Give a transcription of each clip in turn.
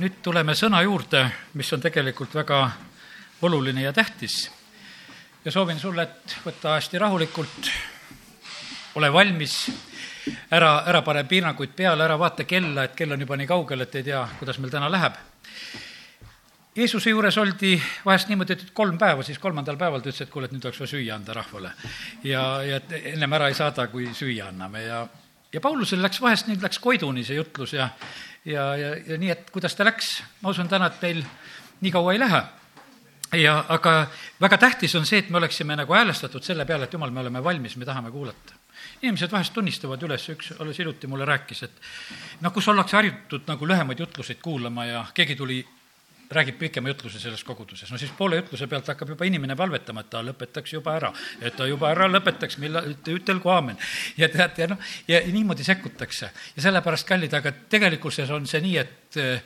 nüüd tuleme sõna juurde, mis on tegelikult väga oluline ja tähtis. ja soovin sulle, et võta hästi rahulikult, ole valmis, ära, ära pane piiranguid peale, ära vaata kella, et kell on juba nii kaugel, et ei tea, kuidas meil täna läheb. Jeesuse juures oldi vahest niimoodi, et kolm päeva, siis kolmandal päeval ta ütles, et kuule, et nüüd oleks vaja süüa anda rahvale. ja, ja et ennem ära ei saada, kui süüa anname ja, ja Paulusel läks vahest, nüüd läks Koiduni see jutlus ja ja, ja, ja nii, et kuidas ta läks, ma usun täna, et meil nii kaua ei lähe ja aga väga tähtis on see, et me oleksime nagu häälestatud selle peale, et jumal, me oleme valmis, me tahame kuulata. inimesed vahest tunnistavad üles, üks alles hiljuti mulle rääkis, et noh, kus ollakse harjutud nagu lühemaid jutluseid kuulama ja keegi tuli räägib pikema jutluse selles koguduses, no siis poole jutluse pealt hakkab juba inimene palvetama, et ta lõpetaks juba ära, et ta juba ära lõpetaks, millal, ütelgu aamen. ja tead, ja noh, ja niimoodi sekkutakse ja sellepärast, kallid, aga tegelikkuses on see nii, et eh,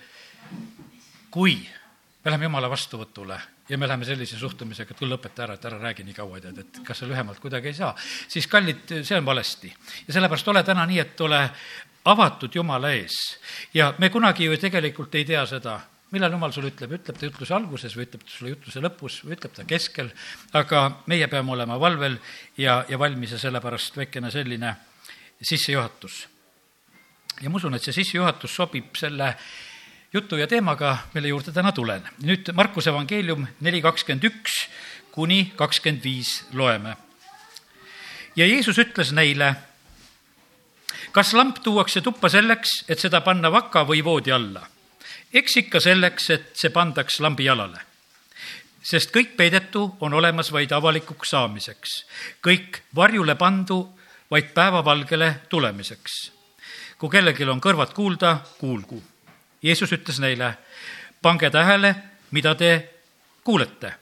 kui me läheme jumala vastuvõtule ja me läheme sellise suhtumisega, et kuule, lõpeta ära, et ära räägi nii kaua, tead, et kas sa lühemalt kuidagi ei saa, siis kallid, see on valesti. ja sellepärast ole täna nii, et ole avatud Jumala ees ja me kunagi ju tegelikult ei tea seda, millal jumal sulle ütleb, ütleb ta jutluse alguses või ütleb ta sulle jutluse lõpus või ütleb ta keskel, aga meie peame olema valvel ja, ja valmis ja sellepärast väikene selline sissejuhatus. ja ma usun, et see sissejuhatus sobib selle jutu ja teemaga, mille juurde täna tulen. nüüd Markuse evangeelium neli kakskümmend üks kuni kakskümmend viis loeme. ja Jeesus ütles neile, kas lamp tuuakse tuppa selleks, et seda panna vaka või voodi alla eks ikka selleks, et see pandaks lambi jalale. sest kõik peidetu on olemas vaid avalikuks saamiseks, kõik varjule pandu vaid päevavalgele tulemiseks. kui kellelgi on kõrvad kuulda, kuulgu. Jeesus ütles neile, pange tähele, mida te kuulete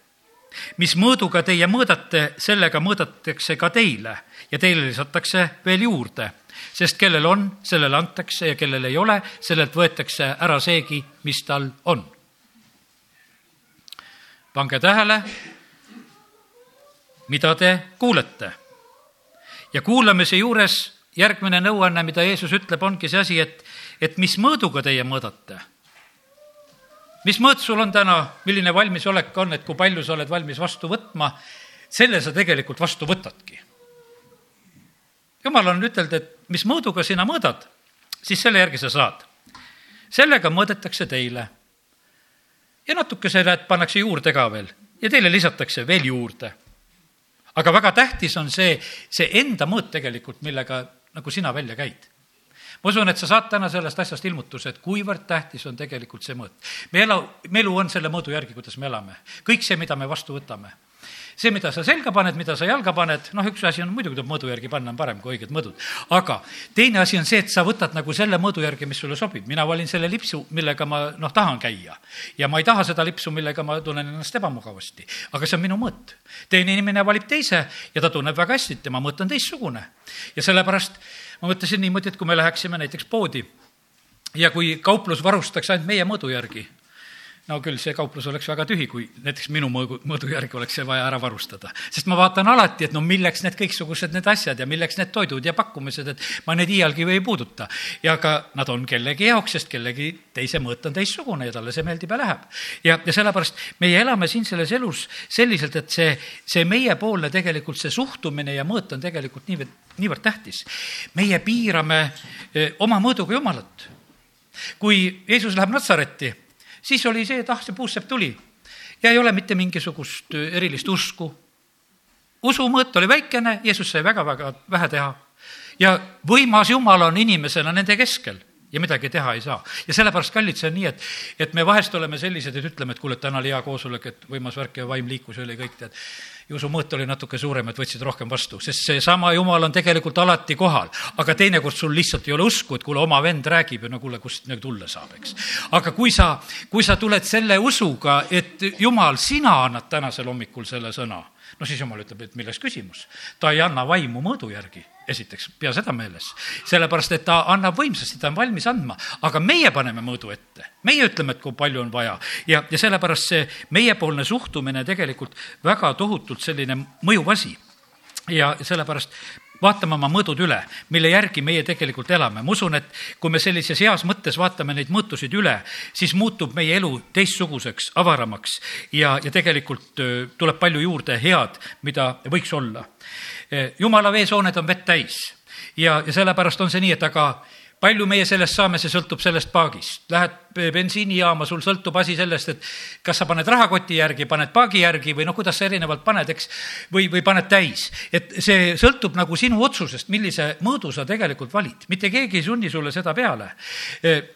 mis mõõduga teie mõõdate, sellega mõõdetakse ka teile ja teile lisatakse veel juurde sest kellel on, sellele antakse ja kellel ei ole, sellelt võetakse ära seegi, mis tal on. pange tähele, mida te kuulete. ja kuulamise juures järgmine nõuanne, mida Jeesus ütleb, ongi see asi, et, et mis mõõduga teie mõõdate mis mõõt sul on täna, milline valmisolek on, et kui palju sa oled valmis vastu võtma, selle sa tegelikult vastu võtadki jumal on ütelnud, et mis mõõduga sina mõõdad, siis selle järgi sa saad. sellega mõõdetakse teile. ja natukese näed, pannakse juurde ka veel ja teile lisatakse veel juurde. aga väga tähtis on see, see enda mõõt tegelikult, millega nagu sina välja käid ma usun, et sa saad täna sellest asjast ilmutuse, et kuivõrd tähtis on tegelikult see mõõt. me ela, me elu on selle mõõdu järgi, kuidas me elame. kõik see, mida me vastu võtame see, mida sa selga paned, mida sa jalga paned, noh, üks asi on muidugi tuleb mõõdu järgi panna, on parem kui õiged mõõdud. aga teine asi on see, et sa võtad nagu selle mõõdu järgi, mis sulle sobib. mina valin selle lipsu, millega ma, noh, tahan käia. ja ma ei taha seda lipsu, millega ma tunnen ennast ebamugavasti. aga see on minu mõõt. teine inimene valib teise ja ta tunneb väga hästi, et tema mõõt on teistsugune. ja sellepärast ma mõtlesin niimoodi, et kui me läheksime näiteks poodi ja kui kauplus varustaks ainult meie mõõdu järgi, no küll see kauplus oleks väga tühi, kui näiteks minu mõõdu, mõõdu järgi oleks see vaja ära varustada. sest ma vaatan alati, et no milleks need kõiksugused need asjad ja milleks need toidud ja pakkumised, et ma neid iialgi ei puuduta. ja ka nad on kellegi jaoks, sest kellegi teise mõõt on teistsugune ja talle see meeldib ja läheb. ja, ja sellepärast meie elame siin selles elus selliselt, et see, see meiepoolne tegelikult see suhtumine ja mõõt on tegelikult niivõrd, niivõrd tähtis. meie piirame eh, oma mõõduga Jumalat. kui Jeesus läheb Natsaretti siis oli see, et ah, see puussepp tuli. Ja ei ole mitte mingisugust äh, erilist usku. usumõõt oli väikene, Jeesus sai väga-väga vähe teha. Ja võimas Jumal on inimesena nende keskel ja midagi teha ei saa. ja sellepärast, kallid, see on nii, et, et me vahest oleme sellised, et ütleme, et kuule, et täna oli hea koosolek, et võimas värk ja vaim liikus ja oli kõik, tead ja usumõõt oli natuke suurem, et võtsid rohkem vastu, sest seesama Jumal on tegelikult alati kohal. aga teinekord sul lihtsalt ei ole usku, et kuule, oma vend räägib ja no kuule, kust nagu tulla saab, eks. aga kui sa, kui sa tuled selle usuga, et Jumal, sina annad tänasel hommikul selle sõna, no siis Jumal ütleb, et milles küsimus. ta ei anna vaimu mõõdu järgi esiteks, pea seda meeles. sellepärast, et ta annab võimsasti, ta on valmis andma, aga meie paneme mõõdu ette. meie ütleme, et kui palju on vaja ja, ja sellepärast see meiepoolne suhtumine tegelikult väga tohutult selline mõjuv asi. ja sellepärast vaatame oma mõõdud üle, mille järgi meie tegelikult elame. ma usun, et kui me sellises heas mõttes vaatame neid mõõtusid üle, siis muutub meie elu teistsuguseks, avaramaks ja, ja tegelikult tuleb palju juurde head, mida võiks olla. jumala veesooned on vett täis ja, ja sellepärast on see nii, et aga palju meie sellest saame, see sõltub sellest paagist. Lähed bensiinijaama, sul sõltub asi sellest, et kas sa paned rahakoti järgi, paned paagi järgi või noh, kuidas sa erinevalt paned, eks, või, või paned täis. et see sõltub nagu sinu otsusest, millise mõõdu sa tegelikult valid. mitte keegi ei sunni sulle seda peale.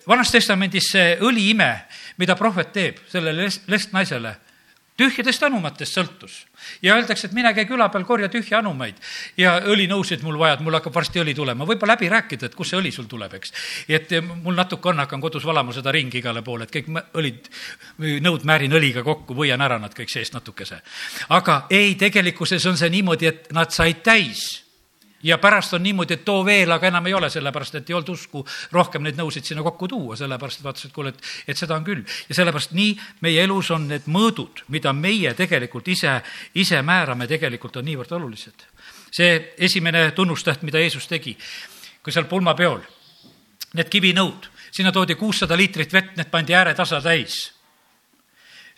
vanas testamendis see õliime, mida prohvet teeb sellele lestnaisele tühjadest anumatest sõltus. ja öeldakse, et mine käi küla peal, korja tühja anumaid ja õlinõusid mul vaja, et mul hakkab varsti õli tulema, võib-olla läbi rääkida, et kust see õli sul tuleb, eks. et mul natuke on, hakkan kodus valama seda ringi igale poole, et kõik õlid, nõud määrin õliga kokku, võian ära nad kõik seest natukese. aga ei, tegelikkuses on see niimoodi, et nad said täis ja pärast on niimoodi, et too veel, aga enam ei ole, sellepärast et ei olnud usku rohkem neid nõusid sinna kokku tuua, sellepärast et vaatasid, kuule, et, et seda on küll. ja sellepärast nii meie elus on need mõõdud, mida meie tegelikult ise, ise määrame, tegelikult on niivõrd olulised. see esimene tunnustäht, mida Jeesus tegi, kui seal pulmapeol, need kivinõud, sinna toodi kuussada liitrit vett, need pandi ääretasa täis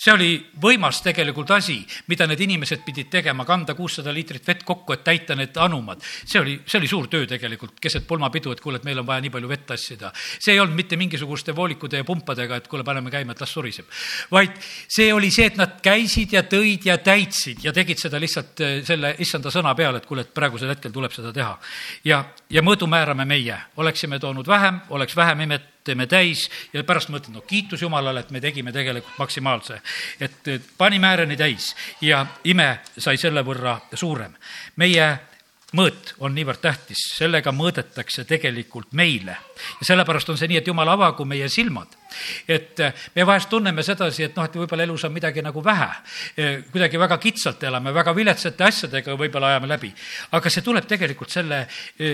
see oli võimas tegelikult asi, mida need inimesed pidid tegema, kanda kuussada liitrit vett kokku, et täita need anumad. see oli, see oli suur töö tegelikult keset pulmapidu, et kuule, et meil on vaja nii palju vett tassida. see ei olnud mitte mingisuguste voolikude ja pumpadega, et kuule, paneme käima, et las suriseb. vaid see oli see, et nad käisid ja tõid ja täitsid ja tegid seda lihtsalt eh, selle issanda sõna peale, et kuule, et praegusel hetkel tuleb seda teha. ja, ja mõõdu määrame meie, oleksime toonud vähem, oleks vähem imet teeme täis ja pärast mõtled, no kiitus Jumalale, et me tegime tegelikult maksimaalse. et panime ääreni täis ja ime sai selle võrra suurem. meie mõõt on niivõrd tähtis, sellega mõõdetakse tegelikult meile. ja sellepärast on see nii, et jumal avagu meie silmad. et me vahest tunneme sedasi, et noh, et võib-olla elus on midagi nagu vähe. kuidagi väga kitsalt elame, väga viletsate asjadega võib-olla ajame läbi. aga see tuleb tegelikult selle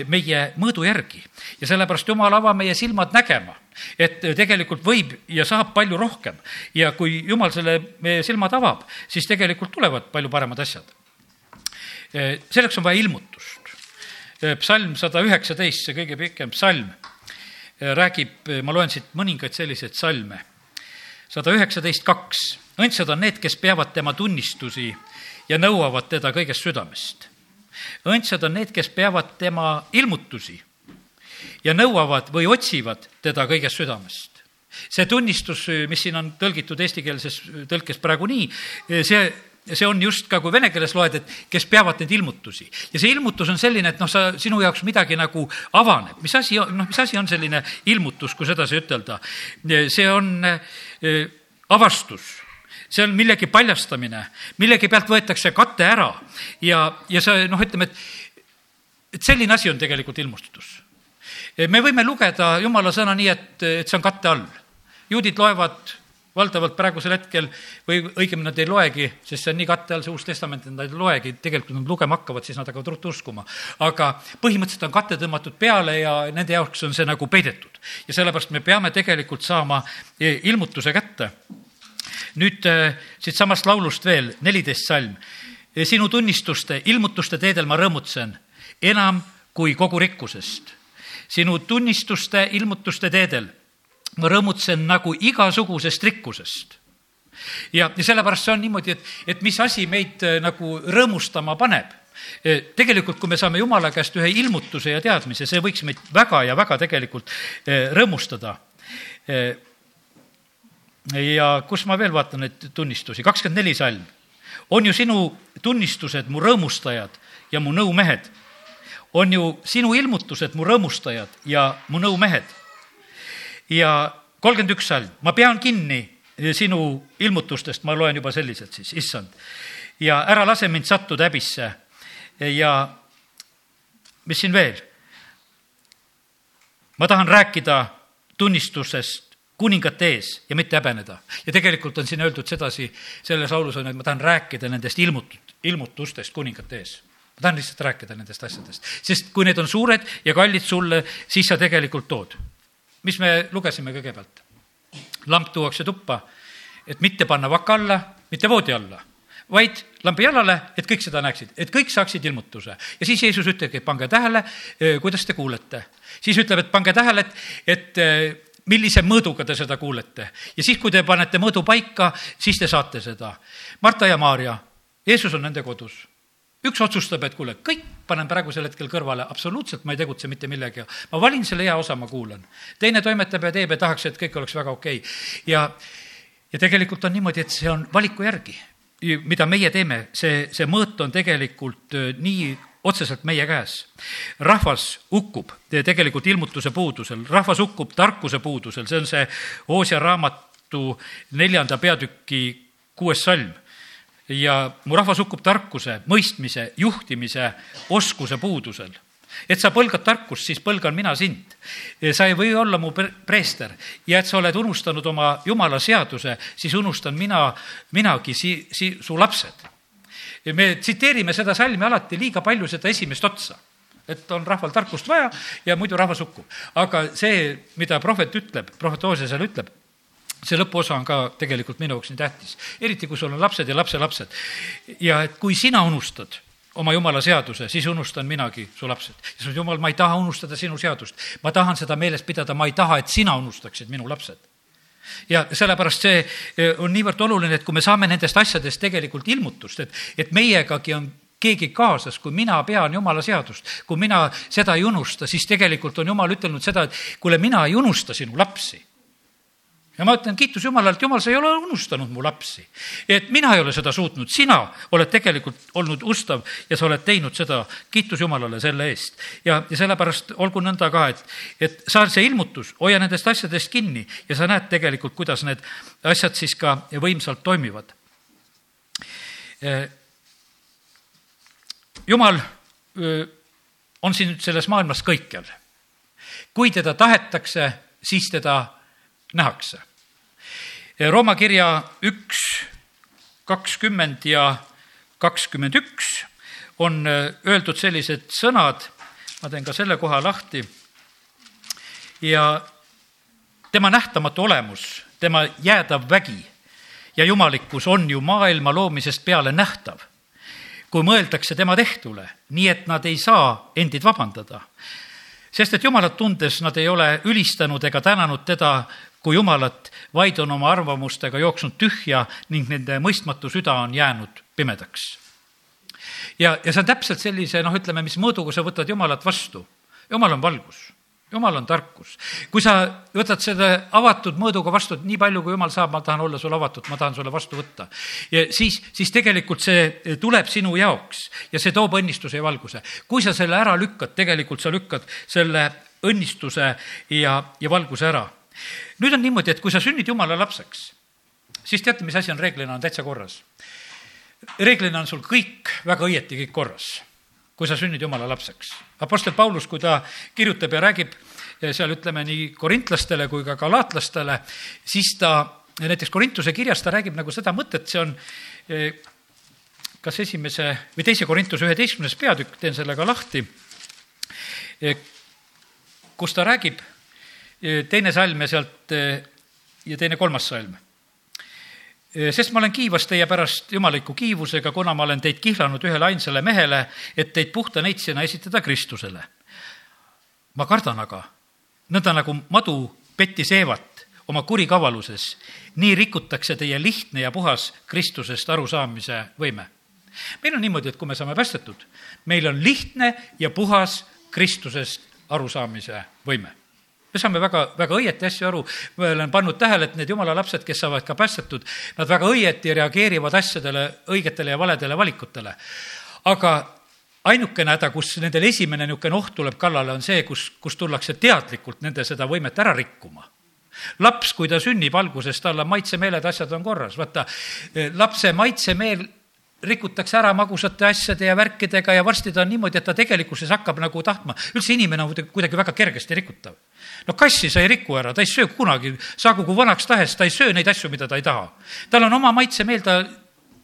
meie mõõdu järgi. ja sellepärast jumal ava meie silmad nägema et tegelikult võib ja saab palju rohkem ja kui jumal selle meie silmad avab, siis tegelikult tulevad palju paremad asjad Eh, selleks on vaja ilmutust. Eh, psalm sada üheksateist, see kõige pikem psalm, eh, räägib, ma loen siit mõningaid selliseid salme. sada üheksateist kaks, õndsad on need, kes peavad tema tunnistusi ja nõuavad teda kõigest südamest. õndsad on need, kes peavad tema ilmutusi ja nõuavad või otsivad teda kõigest südamest see tunnistus, mis siin on tõlgitud eestikeelses tõlkes praegu nii, see see on just ka, kui vene keeles loed, et kes peavad neid ilmutusi. ja see ilmutus on selline, et noh, sa, sinu jaoks midagi nagu avaneb. mis asi, noh, mis asi on selline ilmutus, kui sedasi ütelda? see on äh, avastus see on millegi paljastamine, millegi pealt võetakse kate ära ja, ja see noh, ütleme, et, et selline asi on tegelikult ilmustus. me võime lugeda jumala sõna nii, et, et see on katte all. juudid loevad valdavalt praegusel hetkel või õigemini nad ei loegi, sest see on nii katte all, see Uus Testament, et nad ei loegi, tegelikult nad lugema hakkavad, siis nad hakkavad ruttu uskuma. aga põhimõtteliselt on kate tõmmatud peale ja nende jaoks on see nagu peidetud. ja sellepärast me peame tegelikult saama e, ilmutuse kätte. nüüd e, siitsamast laulust veel, neliteist salm. E, sinu tunnistuste, ilmutuste teedel ma rõõmutsen enam kui kogu rikkusest. sinu tunnistuste, ilmutuste teedel ma rõõmutsen nagu igasugusest rikkusest. ja, ja sellepärast see on niimoodi, et, et mis asi meid äh, nagu rõõmustama paneb äh, tegelikult, kui me saame Jumala käest ühe ilmutuse ja teadmise, see võiks meid väga ja väga tegelikult äh, rõõmustada. ja kus ma veel vaatan neid tunnistusi, kakskümmend neli salm. on ju sinu tunnistused mu rõõmustajad ja mu nõumehed. on ju sinu ilmutused mu rõõmustajad ja mu nõumehed ja kolmkümmend üks salm, ma pean kinni sinu ilmutustest, ma loen juba sellised siis, issand. ja ära lase mind sattuda häbisse. Ja mis siin veel? ma tahan rääkida tunnistusest kuningate ees ja mitte häbeneda. ja tegelikult on siin öeldud sedasi, selles laulus on, et ma tahan rääkida nendest ilmut-, ilmutustest kuningate ees. Ma tahan lihtsalt rääkida nendest asjadest, sest kui need on suured ja kallid sulle, siis sa tegelikult tood mis me lugesime kõigepealt? lamp tuuakse tuppa, et mitte panna vaka alla, mitte voodi alla, vaid lambi jalale, et kõik seda näeksid, et kõik saaksid ilmutuse. ja siis Jeesus ütlebki, et pange tähele, kuidas te kuulete. siis ütleb, et pange tähele, et, et millise mõõduga te seda kuulete. ja siis, kui te panete mõõdu paika, siis te saate seda. Marta ja Maarja, Jeesus on nende kodus. Üks otsustab, et kuule, kõik panen praegusel hetkel kõrvale, absoluutselt ma ei tegutse mitte millegagi. ma valin selle hea osa, ma kuulan. teine toimetab ja teeb ja tahaks, et kõik oleks väga okei okay. ja ja tegelikult on niimoodi, et see on valiku järgi, mida meie teeme, see, see mõõt on tegelikult nii otseselt meie käes. rahvas hukkub tegelikult ilmutuse puudusel, rahvas hukkub tarkuse puudusel, see on see Oosia raamatu neljanda peatüki kuues salm. Ja mu rahvas hukkub tarkuse, mõistmise, juhtimise, oskuse puudusel et sa põlgad tarkust, siis põlgan mina sind. sa ei või olla mu preester ja et sa oled unustanud oma jumala seaduse, siis unustan mina, minagi si-, si-, su lapsed. me tsiteerime seda salmi alati liiga palju, seda esimest otsa et on rahval tarkust vaja ja muidu rahvas hukkub. aga see, mida prohvet ütleb, prohvet Oose seal ütleb, see lõpuosa on ka tegelikult minu jaoks nii tähtis, eriti kui sul on lapsed ja lapselapsed. ja et kui sina unustad oma jumala seaduse, siis unustan minagi su lapsed. ja sa ütled, jumal, ma ei taha unustada sinu seadust. ma tahan seda meeles pidada, ma ei taha, et sina unustaksid minu lapsed. ja sellepärast see e, on niivõrd oluline, et kui me saame nendest asjadest tegelikult ilmutust, et, et meiegagi on keegi kaasas, kui mina pean jumala seadust, kui mina seda ei unusta, siis tegelikult on jumal ütelnud seda, et kuule, mina ei unusta sinu lapsi ja ma ütlen, kiitus Jumalale, et Jumal, sa ei ole unustanud mu lapsi. et mina ei ole seda suutnud, sina oled tegelikult olnud ustav ja sa oled teinud seda, kiitus Jumalale selle eest. ja, ja sellepärast olgu nõnda ka, et, et saa see ilmutus, hoia nendest asjadest kinni ja sa näed tegelikult, kuidas need asjad siis ka võimsalt toimivad. Jumal on siin selles maailmas kõikjal. kui teda tahetakse, siis teda nähakse. Rooma kirja üks, kakskümmend ja kakskümmend üks on äh, öeldud sellised sõnad, ma teen ka selle koha lahti, ja tema nähtamatu olemus, tema jäädav vägi ja jumalikkus on ju maailma loomisest peale nähtav, kui mõeldakse tema tehtule, nii et nad ei saa endid vabandada. sest et Jumalat tundes nad ei ole ülistanud ega tänanud teda kui Jumalat, vaid on oma arvamustega jooksnud tühja ning nende mõistmatu süda on jäänud pimedaks. ja, ja see on täpselt sellise, noh, ütleme, mis mõõduga sa võtad Jumalat vastu. Jumal on valgus, Jumal on tarkus. kui sa võtad selle avatud mõõduga vastu, et nii palju, kui Jumal saab, ma tahan olla sulle avatud, ma tahan sulle vastu võtta. ja siis, siis tegelikult see tuleb sinu jaoks ja see toob õnnistuse ja valguse. kui sa selle ära lükkad, tegelikult sa lükkad selle õnnistuse ja, ja valguse ära nüüd on niimoodi, et kui sa sünnid jumala lapseks, siis teate, mis asi on reeglina, on täitsa korras. reeglina on sul kõik väga õieti kõik korras, kui sa sünnid jumala lapseks. Apostel Paulus, kui ta kirjutab ja räägib seal ütleme nii korintlastele kui ka galaatlastele, siis ta näiteks Korintuse kirjas ta räägib nagu seda mõtet, see on eh, kas esimese või teise Korintuse üheteistkümnes peatükk, teen selle ka lahti, eh, kus ta räägib teine salm ja sealt ja teine kolmas salm. sest ma olen kiivas teie pärast jumaliku kiivusega, kuna ma olen teid kihlanud ühele ainsale mehele, et teid puhta neitsina esitada Kristusele. ma kardan aga, nõnda nagu madu petti seevat oma kurikavaluses, nii rikutakse teie lihtne ja puhas Kristusest arusaamise võime. meil on niimoodi, et kui me saame päästetud, meil on lihtne ja puhas Kristusest arusaamise võime me saame väga, väga õieti asju aru, ma olen pannud tähele, et need jumala lapsed, kes saavad ka päästetud, nad väga õieti reageerivad asjadele, õigetele ja valedele valikutele. aga ainukene häda, kus nendel esimene niisugune oht tuleb kallale, on see, kus, kus tullakse teadlikult nende seda võimet ära rikkuma. Laps, kui ta sünnib alguses, tal on maitsemeeled, asjad on korras, vaata, lapse maitsemeel rikutakse ära magusate asjade ja värkidega ja varsti ta on niimoodi, et ta tegelikkuses hakkab nagu tahtma, üldse inimene on kuidagi väga kergesti rikutav. no kassi sa ei riku ära, ta ei söö kunagi, saagu kui vanaks tahes, ta ei söö neid asju, mida ta ei taha. tal on oma maitsemeel, ta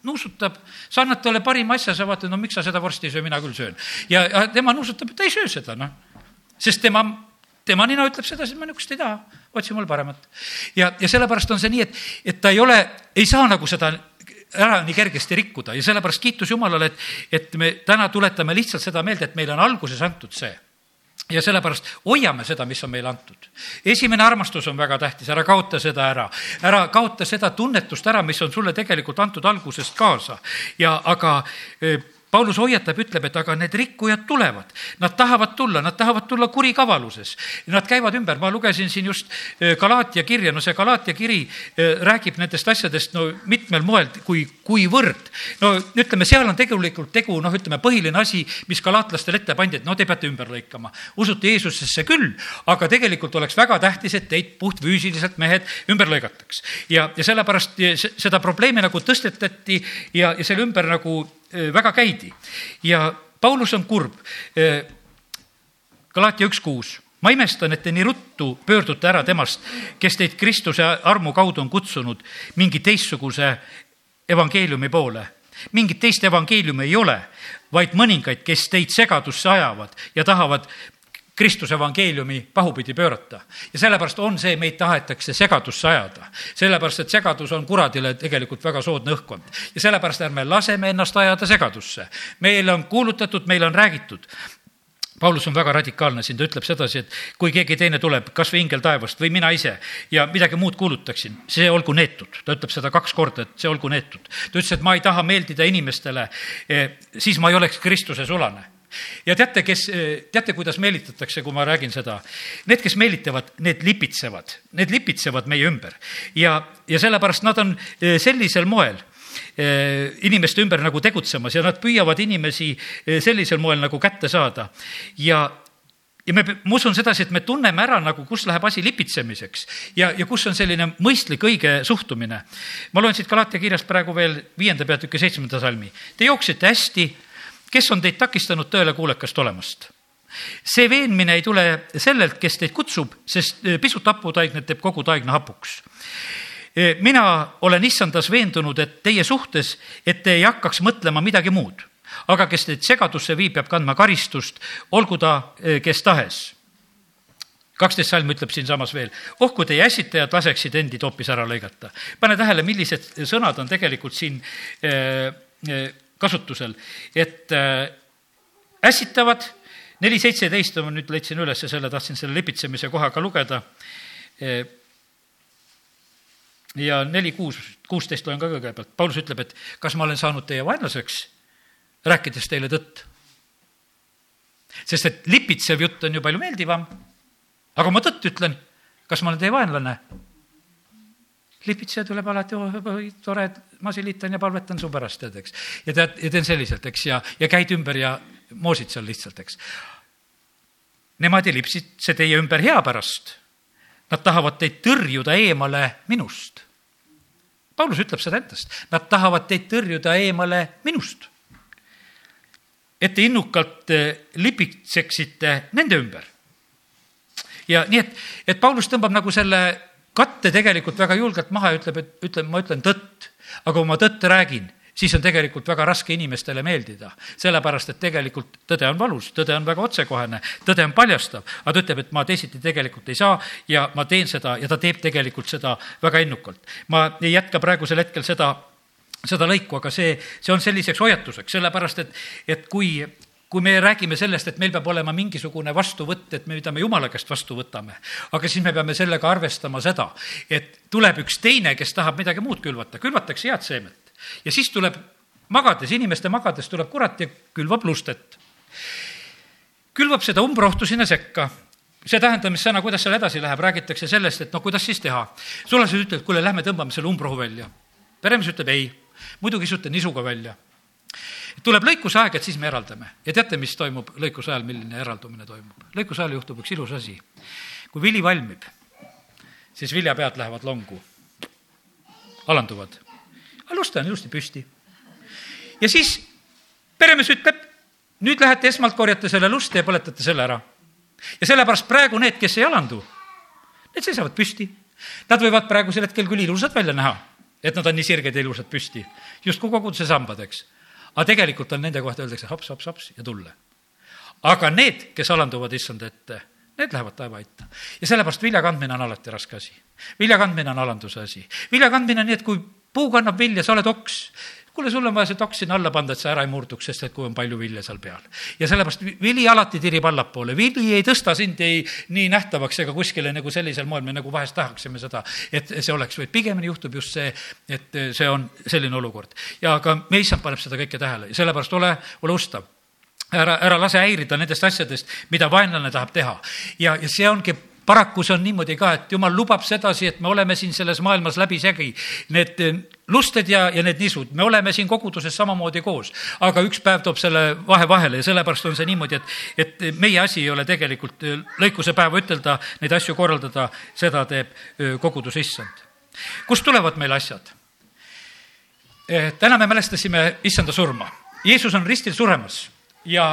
nuusutab, sa annad talle parima asja, sa vaatad, no miks sa seda vorsti ei söö, mina küll söön. ja, ja tema nuusutab, et ta ei söö seda, noh. sest tema, tema nina ütleb sedasi, et ma niisugust ei taha, otsi mul paremat. ja, ja sellepärast on see nii, et, et ta ei ole, ei saa nagu seda ära nii kergesti rikkuda. Ja sellepärast kiitus Jumalale, et, et me täna tuletame lihtsalt seda meelde, et meile on alguses antud see. Ja sellepärast hoiame seda, mis on meile antud. esimene armastus on väga tähtis, ära kaota seda ära, ära kaota seda tunnetust ära, mis on sulle tegelikult antud algusest kaasa. Ja aga Paulus hoiatab, ütleb, et aga need rikkujad tulevad, nad tahavad tulla, nad tahavad tulla kurikavaluses. Nad käivad ümber, ma lugesin siin just äh, Galaatia kirja, no see Galaatia kiri äh, räägib nendest asjadest no mitmel moel, kui, kuivõrd. no ütleme, seal on tegelikult tegu, noh, ütleme, põhiline asi, mis galaatlastele ette pandi, et no te peate ümber lõikama. usute Jeesusesse küll, aga tegelikult oleks väga tähtis, et teid puhtfüüsiliselt mehed ümber lõigataks. ja, ja sellepärast seda probleemi nagu tõstetati ja, ja selle ümber nagu väga käidi ja Paulus on kurb. Galaatia üks kuus ma imestan, et te nii ruttu pöördute ära temast, kes teid Kristuse armu kaudu on kutsunud mingi teistsuguse evangeeliumi poole. mingit teist evangeeliumi ei ole, vaid mõningaid, kes teid segadusse ajavad ja tahavad Kristuse evangeeliumi pahupidi pöörata. ja sellepärast on see, meid tahetakse segadusse ajada. sellepärast, et segadus on kuradile tegelikult väga soodne õhkkond. ja sellepärast ärme laseme ennast ajada segadusse. meile on kuulutatud, meile on räägitud. Paulus on väga radikaalne siin, ta ütleb sedasi, et kui keegi teine tuleb, kas või ingel taevast või mina ise ja midagi muud kuulutaksin, see olgu neetud. ta ütleb seda kaks korda, et see olgu neetud. ta ütles, et ma ei taha meeldida inimestele, eh, siis ma ei oleks Kristuse sulane ja teate, kes, teate, kuidas meelitatakse, kui ma räägin seda? Need, kes meelitavad, need lipitsevad, need lipitsevad meie ümber ja, ja sellepärast nad on eh, sellisel moel eh, inimeste ümber nagu tegutsemas ja nad püüavad inimesi eh, sellisel moel nagu kätte saada. ja, ja me, ma usun sedasi, et me tunneme ära nagu, kus läheb asi lipitsemiseks ja, ja kus on selline mõistlik, õige suhtumine. ma loen siit Galatia kirjast praegu veel viienda peatüki seitsmenda salmi. Te jooksite hästi kes on teid takistanud tõele kuulekast olemast? see veenmine ei tule sellelt, kes teid kutsub, sest eh, pisut haputaignet teeb kogu taigna hapuks. Eh, mina olen issandas veendunud, et teie suhtes, et te ei hakkaks mõtlema midagi muud. aga kes teid segadusse viib, peab kandma karistust, olgu ta eh, kes tahes kaksteist salm ütleb siinsamas veel, oh kui teie ässitajad laseksid endid hoopis ära lõigata. pane tähele, millised sõnad on tegelikult siin kasutusel, et äh, ässitavad, neli seitseteist, ma nüüd leidsin üles selle, tahtsin selle lipitsemise koha ka lugeda. Äh, ja neli kuus, kuusteist loen ka kõigepealt, Paulus ütleb, et kas ma olen saanud teie vaenlaseks, rääkides teile tõtt. sest et lipitsev jutt on ju palju meeldivam. aga ma tõtt ütlen, kas ma olen teie vaenlane? Lipitseja tuleb alati, oi tore, ma silitan ja palvetan su pärast, tead, eks. ja tead, ja teen selliselt, eks, ja, ja käid ümber ja moosid seal lihtsalt, eks. Nemad ei lipsitse teie ümber hea pärast. Nad tahavad teid tõrjuda eemale minust. Paulus ütleb seda endast, nad tahavad teid tõrjuda eemale minust. et te innukalt eh, lipitseksite nende ümber. ja nii, et, et Paulus tõmbab nagu selle katte tegelikult väga julgelt maha ja ütleb, et ütlen, ma ütlen tõtt, aga kui ma tõtt räägin, siis on tegelikult väga raske inimestele meeldida. sellepärast, et tegelikult tõde on valus, tõde on väga otsekohene, tõde on paljastav, aga ta ütleb, et ma teisiti tegelikult ei saa ja ma teen seda ja ta teeb tegelikult seda väga innukalt. ma ei jätka praegusel hetkel seda seda lõiku, aga see, see on selliseks hoiatuseks, sellepärast et, et kui kui me räägime sellest, et meil peab olema mingisugune vastuvõtt, et me, mida me Jumala käest vastu võtame, aga siis me peame sellega arvestama seda, et tuleb üks teine, kes tahab midagi muud külvata, külvatakse head seemet. ja siis tuleb magades, inimeste magades tuleb kurat ja külvab lustet. külvab seda umbrohtu sinna sekka see tähendamissõna, kuidas seal edasi läheb, räägitakse sellest, et no kuidas siis teha. sulased ütlevad, kuule, lähme tõmbame selle umbrohu välja. peremees ütleb ei, muidu kisute nisuga välja tuleb lõikuse aeg, et siis me eraldame. ja teate, mis toimub lõikuse ajal, milline eraldumine toimub? lõikuse ajal juhtub üks ilus asi. kui vili valmib, siis viljapead lähevad longu, alanduvad. aga luste on ilusti püsti. ja siis peremees ütleb, nüüd lähete esmalt korjate selle luste ja põletate selle ära. ja sellepärast praegu need, kes ei alandu, need seisavad püsti. Nad võivad praegusel hetkel küll ilusad välja näha, et nad on nii sirged ja ilusad püsti, justkui koguduse sambad, eks aga tegelikult on nende kohta öeldakse haps, haps, haps ja tulle. aga need, kes alanduvad issanda ette, need lähevad taevaitta. ja sellepärast vilja kandmine on alati raske asi. vilja kandmine on alanduse asi. vilja kandmine on nii, et kui puu kannab vilja, sa oled oks kuule, sul on vaja see toks sinna alla panna, et see ära ei murduks, sest et kui on palju vilja seal peal. ja sellepärast vili alati tirib allapoole, vili ei tõsta sind ei nii nähtavaks ega kuskile nagu sellisel moel, me nagu vahest tahaksime seda, et see oleks, vaid pigemini juhtub just see, et see on selline olukord. ja ka meie issand paneb seda kõike tähele ja sellepärast ole, ole ustav ära, ära lase häirida nendest asjadest, mida vaenlane tahab teha. ja, ja see ongi paraku see on niimoodi ka, et jumal lubab sedasi, et me oleme siin selles maailmas läbisegi. Need eh, lusted ja, ja need nisud, me oleme siin koguduses samamoodi koos, aga üks päev toob selle vahe vahele ja sellepärast on see niimoodi, et, et meie asi ei ole tegelikult eh, lõikuse päeva ütelda, neid asju korraldada, seda teeb eh, kogudus issand. kust tulevad meil asjad? täna me mälestasime issanda surma. Jeesus on ristil suremas ja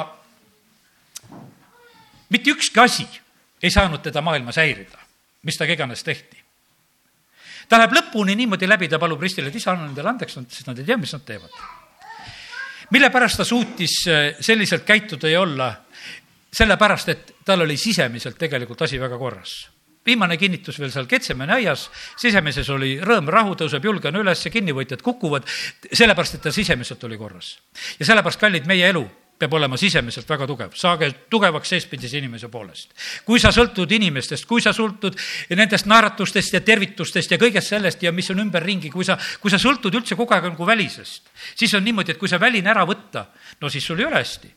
mitte ükski asi ei saanud teda maailmas häirida, mis temaga iganes tehti. ta läheb lõpuni niimoodi läbi, ta palub ristile, et isa, anna nendele andeks, sest nad ei tea, mis nad teevad. mille pärast ta suutis äh, selliselt käituda ja olla? sellepärast, et tal oli sisemiselt tegelikult asi väga korras viimane kinnitus veel seal Ketsemani aias, sisemises oli rõõm, rahu tõuseb julgena üles, kinnivõtjad kukuvad, sellepärast et ta sisemiselt oli korras. ja sellepärast, kallid, meie elu peab olema sisemiselt väga tugev, saage tugevaks seespidise inimese poolest. kui sa sõltud inimestest, kui sa sõltud nendest naeratustest ja tervitustest ja kõigest sellest ja mis on ümberringi, kui sa, kui sa sõltud üldse kogu aeg nagu välisest, siis on niimoodi, et kui see väline ära võtta, no siis sul ei ole hästi.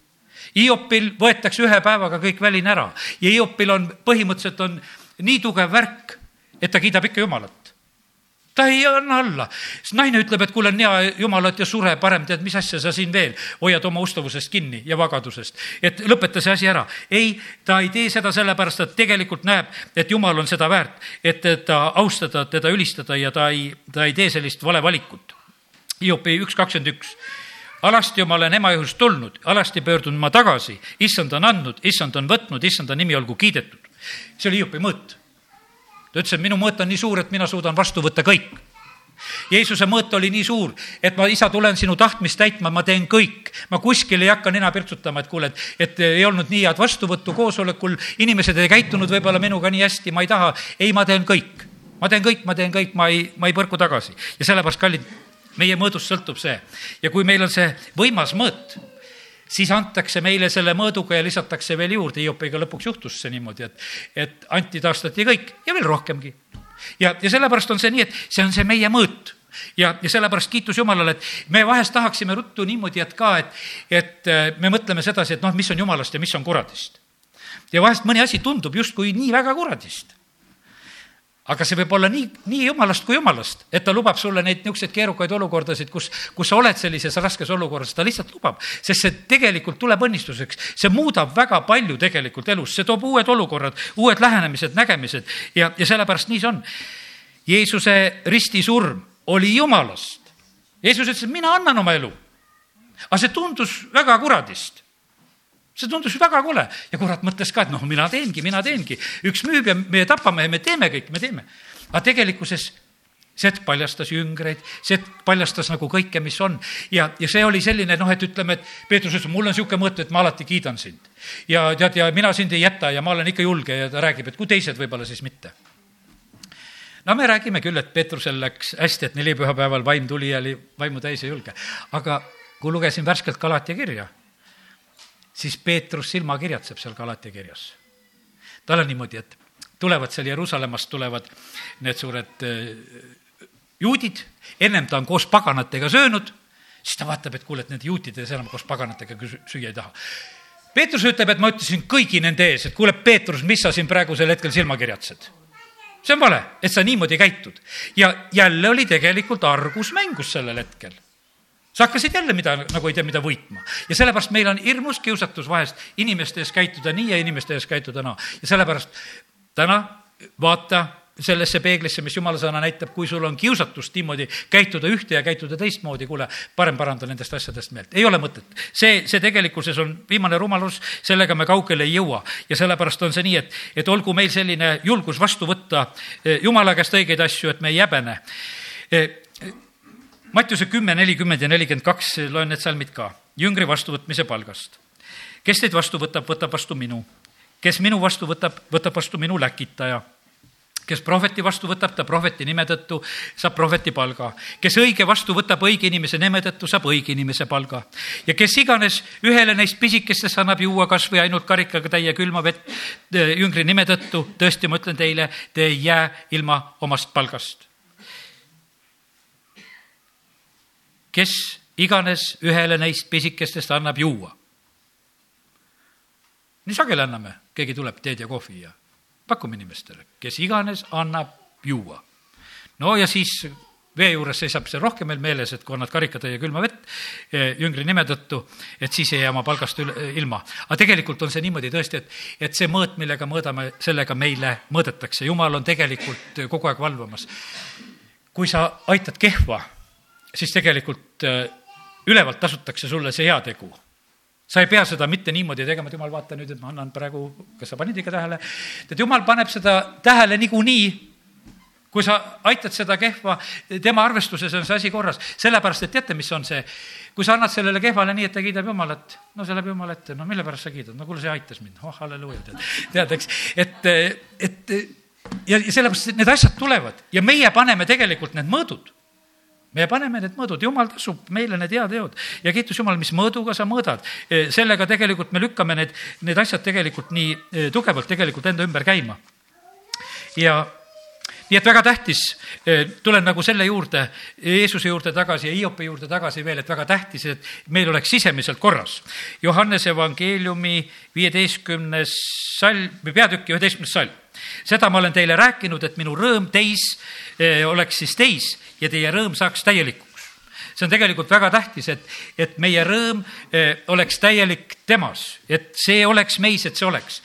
Hiopil võetakse ühe päevaga kõik väline ära ja Hiopil on põhimõtteliselt on nii tugev värk, et ta kiidab ikka Jumalat ta ei anna alla. naine ütleb, et kuule, on hea jumalat ja sure parem, tead, mis asja sa siin veel hoiad oma ustavusest kinni ja vagadusest. et lõpeta see asi ära. ei, ta ei tee seda sellepärast, et tegelikult näeb, et jumal on seda väärt, et teda austada, teda ülistada ja ta ei, ta ei tee sellist vale valikut. Hiopi üks kakskümmend üks alasti ma olen ema juhust tulnud, alasti pöördun ma tagasi, issand on andnud, issand on võtnud, issanda nimi olgu kiidetud. see oli Hiopi mõõt ta ütles, et minu mõõt on nii suur, et mina suudan vastu võtta kõik. Jeesuse mõõt oli nii suur, et ma, isa, tulen sinu tahtmist täitma, ma teen kõik. ma kuskil ei hakka nina pirtsutama, et kuule, et, et ei olnud nii head vastuvõttu koosolekul, inimesed ei käitunud võib-olla minuga nii hästi, ma ei taha. ei, ma teen kõik. ma teen kõik, ma teen kõik, ma ei, ma ei põrku tagasi. ja sellepärast, kallid, meie mõõdust sõltub see. ja kui meil on see võimas mõõt, siis antakse meile selle mõõduga ja lisatakse veel juurde, Hiopiga lõpuks juhtus see niimoodi, et, et anti, taastati kõik ja veel rohkemgi. ja, ja sellepärast on see nii, et see on see meie mõõt ja, ja sellepärast kiitus Jumalale, et me vahest tahaksime ruttu niimoodi, et ka, et, et äh, me mõtleme sedasi, et noh, mis on Jumalast ja mis on kuradist. ja vahest mõni asi tundub justkui nii väga kuradist aga see võib olla nii, nii jumalast kui jumalast, et ta lubab sulle neid niisuguseid keerukaid olukordasid, kus, kus sa oled sellises raskes olukorras, ta lihtsalt lubab. sest see tegelikult tuleb õnnistuseks, see muudab väga palju tegelikult elus, see toob uued olukorrad, uued lähenemised, nägemised ja, ja sellepärast nii see on. Jeesuse ristisurm oli jumalast. Jeesus ütles, et mina annan oma elu. aga see tundus väga kuradist see tundus väga kole ja kurat mõtles ka, et noh, mina teengi, mina teengi. üks müüb ja me tapame ja me teeme kõik, me teeme. aga tegelikkuses hetk paljastas jüngreid, hetk paljastas nagu kõike, mis on. ja, ja see oli selline noh, et ütleme, et Peetrus ütles, mul on niisugune mõte, et ma alati kiidan sind. ja tead, ja mina sind ei jäta ja ma olen ikka julge ja ta räägib, et kui teised võib-olla, siis mitte. no me räägime küll, et Peetrusel läks hästi, et nelipühapäeval vaim tuli ja oli vaimu täis ja julge. aga kui lugesin värskelt Galatia kirja siis Peetrus silmakirjatseb seal Galatia kirjas. tal on niimoodi, et tulevad seal Jeruusalemmast, tulevad need suured äh, juudid, ennem ta on koos paganatega söönud, siis ta vaatab, et kuule, et need juutide enam koos paganatega süüa ei taha. Peetrus ütleb, et ma ütlesin kõigi nende ees, et kuule, Peetrus, mis sa siin praegusel hetkel silma kirjatsed? see on vale, et sa niimoodi käitud. ja jälle oli tegelikult argus mängus sellel hetkel sa hakkasid jälle mida, nagu ei tea, mida võitma. ja sellepärast meil on hirmus kiusatus vahest inimeste ees käituda nii ja inimeste ees käituda naa. ja sellepärast täna vaata sellesse peeglisse, mis jumala sõna näitab, kui sul on kiusatust niimoodi käituda ühte ja käituda teistmoodi, kuule, parem paranda nendest asjadest meelt, ei ole mõtet. see, see tegelikkuses on viimane rumalus, sellega me kaugele ei jõua ja sellepärast on see nii, et, et olgu meil selline julgus vastu võtta eh, jumala käest õigeid asju, et me ei häbene eh, Mattiuse kümme, nelikümmend ja nelikümmend kaks, loen need salmid ka. jüngri vastuvõtmise palgast. kes teid vastu võtab, võtab vastu minu. kes minu vastu võtab, võtab vastu minu läkitaja. kes prohveti vastu võtab, ta prohveti nime tõttu saab prohveti palga. kes õige vastu võtab õige inimese nime tõttu, saab õige inimese palga. ja kes iganes ühele neist pisikestest annab juua kas või ainult karikaga täie külma vett eh, jüngri nime tõttu, tõesti, ma ütlen teile, te ei jää ilma omast palgast. Kes iganes ühele neist pisikestest annab juua. nii sageli anname, keegi tuleb teed ja kohvi ja pakume inimestele, kes iganes annab juua. no ja siis vee juures seisab see rohkem meil meeles, et kui annad karikatäie külma vett eh, jüngri nime tõttu, et siis ei jää oma palgast üle, ilma. aga tegelikult on see niimoodi tõesti, et, et see mõõt, millega mõõdame, sellega meile mõõdetakse. jumal on tegelikult kogu aeg valvamas. kui sa aitad kehva, siis tegelikult eh, ülevalt tasutakse sulle see heategu. Sa ei pea seda mitte niimoodi tegema, et jumal, vaata nüüd, et ma annan praegu, kas sa panid ikka tähele, et jumal paneb seda tähele niikuinii, kui sa aitad seda kehva, tema arvestuses on see asi korras, sellepärast et teate, mis on see, kui sa annad sellele kehvale nii, et ta kiidab Jumalat, no see läheb Jumala ette, no mille pärast sa kiidad, no kuule, see aitas mind, oh halleluuja, tead, tead, eks, et, et ja, ja sellepärast need asjad tulevad. Ja meie paneme tegelikult need mõõdud me paneme need mõõdud, jumal tasub meile need heateod ja kiitus Jumal, mis mõõduga sa mõõdad. E, sellega tegelikult me lükkame need, need asjad tegelikult nii e, tugevalt tegelikult enda ümber käima. ja nii et väga tähtis, e, tulen nagu selle juurde, Jeesuse juurde tagasi ja Hiopi juurde tagasi veel, et väga tähtis, et meil oleks sisemiselt korras. Johannese evangeeliumi viieteistkümnes salm peatüki üheteistkümnes salm. Seda ma olen teile rääkinud, et minu rõõm teis oleks siis teis ja teie rõõm saaks täielikuks. see on tegelikult väga tähtis, et, et meie rõõm eh, oleks täielik temas, et see oleks meis, et see oleks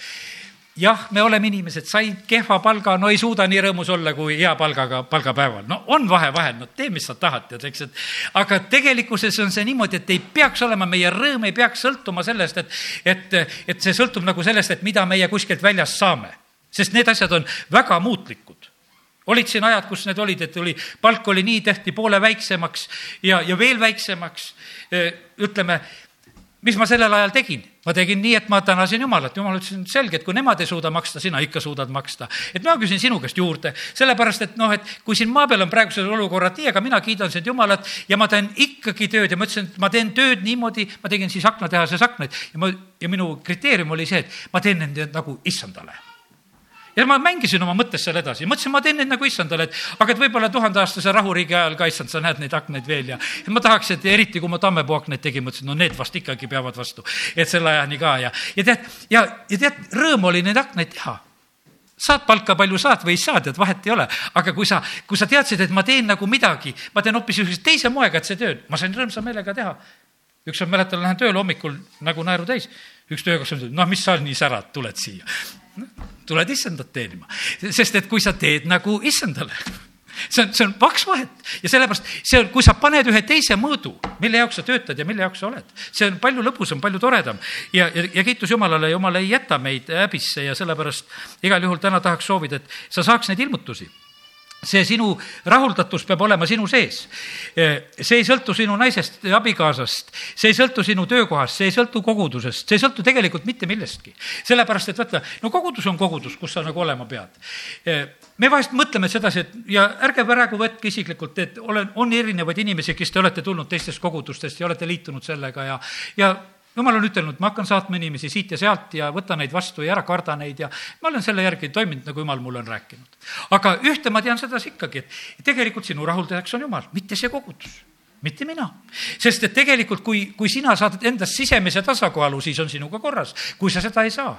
jah, me oleme inimesed, said kehva palga, no ei suuda nii rõõmus olla kui hea palgaga palgapäeval. no on vahe vahel, no tee, mis sa tahad, tead, eks, et aga tegelikkuses on see niimoodi, et ei peaks olema, meie rõõm ei peaks sõltuma sellest, et, et, et see sõltub nagu sellest, et mida meie kuskilt väljast saame. Sest need asjad on väga muutlikud olid siin ajad, kus need olid, et oli, palk oli nii, tehti poole väiksemaks ja, ja veel väiksemaks. ütleme, mis ma sellel ajal tegin? ma tegin nii, et ma tänasin Jumalat, Jumal ütles, et selge, et kui nemad ei suuda maksta, sina ikka suudad maksta. et ma küsin sinu käest juurde, sellepärast et noh, et kui siin maa peal on praegused olukorrad nii, aga mina kiidan sind Jumalat ja ma teen ikkagi tööd ja ma ütlesin, et ma teen tööd niimoodi, ma tegin siis aknatehases aknaid ja ma, ja minu kriteerium oli see, et ma teen nende nagu issandale ja ma mängisin oma mõttes seal edasi, mõtlesin, ma teen neid nagu issandale, et aga et võib-olla tuhandeaastase rahuriigi ajal ka issand, sa näed neid aknaid veel ja, ja ma tahaks, et eriti kui ma Tammepuu aknaid tegin, mõtlesin, no need vast ikkagi peavad vastu, et selle ajani ka ja, ja tead, ja, ja tead, rõõm oli neid aknaid teha. Saad palka, palju saad või ei saa, tead, vahet ei ole. aga kui sa, kui sa teadsid, et ma teen nagu midagi, ma teen hoopis niisuguse teise moega, et see töö, ma sain rõõmsa meelega teha. ükskord mäletan, lähen tööle hommikul nagu naeru täis, üks töökaaslane ütleb, noh, mis sa nii särad, tuled siia. Tuled issandat teenima, sest et kui sa teed nagu issandale see on, see on paks vahet. Ja sellepärast see on, kui sa paned ühe teise mõõdu, mille jaoks sa töötad ja mille jaoks sa oled, see on palju lõbusam, palju toredam. Ja, ja, ja kiitus Jumalale, Jumal ei jäta meid häbisse ja sellepärast igal juhul täna tahaks soovida, et sa saaks neid ilmutusi see sinu rahuldatus peab olema sinu sees. see ei sõltu sinu naisest, abikaasast, see ei sõltu sinu töökohast, see ei sõltu kogudusest, see ei sõltu tegelikult mitte millestki. sellepärast, et vaata, no kogudus on kogudus, kus sa nagu olema pead. me vahest mõtleme sedasi, et ja ärge praegu võtke isiklikult, et olen, on erinevaid inimesi, kes te olete tulnud teistest kogudustest ja olete liitunud sellega ja, ja jumal on ütelnud, ma hakkan saatma inimesi siit ja sealt ja võta neid vastu ja ära karda neid ja ma olen selle järgi toiminud, nagu jumal mulle on rääkinud. aga ühte ma tean sedasi ikkagi, et tegelikult sinu rahuldajaks on jumal, mitte see kogudus mitte mina. sest et tegelikult, kui, kui sina saad endast sisemise tasakaalu, siis on sinuga korras. kui sa seda ei saa,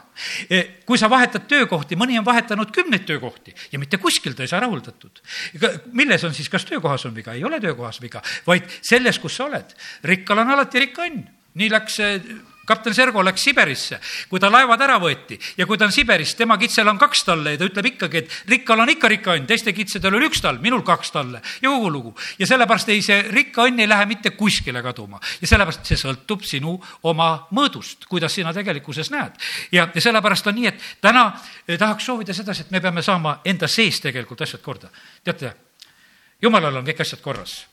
e, kui sa vahetad töökohti, mõni on vahetanud kümneid töökohti ja mitte kuskil ta ei saa rahuldatud. milles on siis, kas töökohas on viga? ei ole töökohas viga, vaid selles, kus sa oled. rikkal on alati rikka õnn nii läks kapten Sergo läks Siberisse, kui ta laevad ära võeti ja kui ta on Siberis, tema kitsel on kaks talle ja ta ütleb ikkagi, et rikkal on ikka rikka õnn, teiste kitsedel oli üks tall, minul kaks talle ja kogu lugu. ja sellepärast ei, see rikka õnn ei lähe mitte kuskile kaduma ja sellepärast see sõltub sinu oma mõõdust, kuidas sina tegelikkuses näed. ja, ja sellepärast on nii, et täna eh, tahaks soovida sedasi, et me peame saama enda sees tegelikult asjad korda. teate, jumalal on kõik asjad korras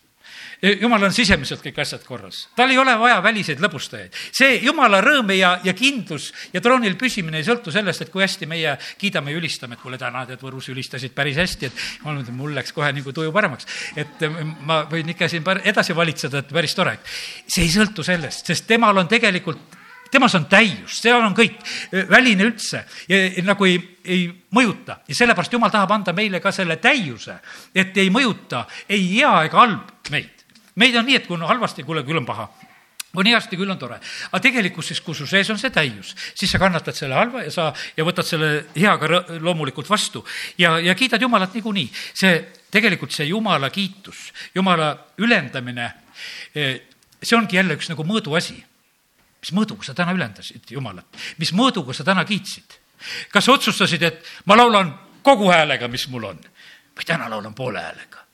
jumal on sisemiselt kõik asjad korras, tal ei ole vaja väliseid lõbustajaid. see jumala rõõm ja, ja kindlus ja troonil püsimine ei sõltu sellest, et kui hästi meie kiidame ja ülistame, et kuule, täna tead, Võrus ülistasid päris hästi, et mul läks kohe nagu tuju paremaks. et ma võin ikka siin edasi valitseda, et päris tore. see ei sõltu sellest, sest temal on tegelikult temas on täius, seal on kõik, väline üldse ja nagu ei, ei mõjuta ja sellepärast jumal tahab anda meile ka selle täiuse, et ei mõjuta ei hea ega halb meid meid on nii, et kui on halvasti, kuule, küll on paha on heasti, küll on tore. aga tegelikkuses, kui su sees on see täius, siis sa kannatad selle halva ja sa, ja võtad selle heaga loomulikult vastu ja, ja kiidad Jumalat niikuinii. see, tegelikult see Jumala kiitus, Jumala ülendamine, eh, see ongi jälle üks nagu mõõduasi. mis mõõduga sa täna ülendasid Jumalat, mis mõõduga sa täna kiitsid? kas otsustasid, et ma laulan kogu häälega, mis mul on või täna laulan poole häälega?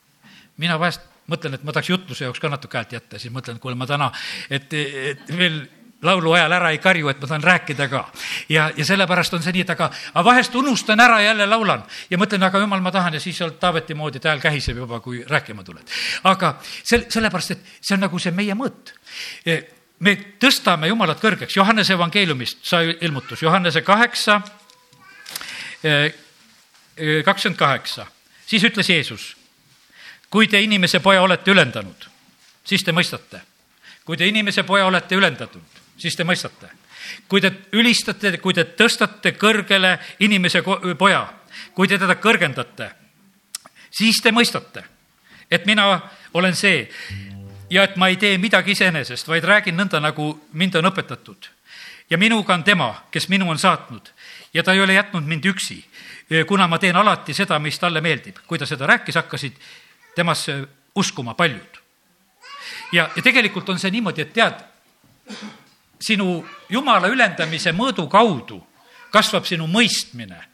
mina vahest mõtlen, et ma tahaks jutluse jaoks ka natuke häält jätta, siis mõtlen, et kuule, ma täna, et, et veel laulu ajal ära ei karju, et ma tahan rääkida ka. ja, ja sellepärast on see nii, et aga, aga vahest unustan ära, jälle laulan. Ja mõtlen, aga jumal, ma tahan ja siis sealt Taaveti moodi, et hääl kähiseb juba, kui rääkima tuled. aga sel-, sellepärast, et see on nagu see meie mõõt. E, me tõstame Jumalat kõrgeks, Johannese evangeeliumist sai ilmutus, Johannese kaheksa, e, e, kakskümmend kaheksa, siis ütles Jeesus kui te inimese poja olete ülendanud, siis te mõistate. kui te inimese poja olete ülendatud, siis te mõistate. kui te ülistate, kui te tõstate kõrgele inimese poja, kui te teda kõrgendate, siis te mõistate, et mina olen see ja et ma ei tee midagi iseenesest, vaid räägin nõnda, nagu mind on õpetatud. ja minuga on tema, kes minu on saatnud ja ta ei ole jätnud mind üksi, kuna ma teen alati seda, mis talle meeldib. kui ta seda rääkis, hakkasid temasse uskuma paljud. ja, ja tegelikult on see niimoodi, et tead, sinu jumala ülendamise mõõdu kaudu kasvab sinu mõistmine.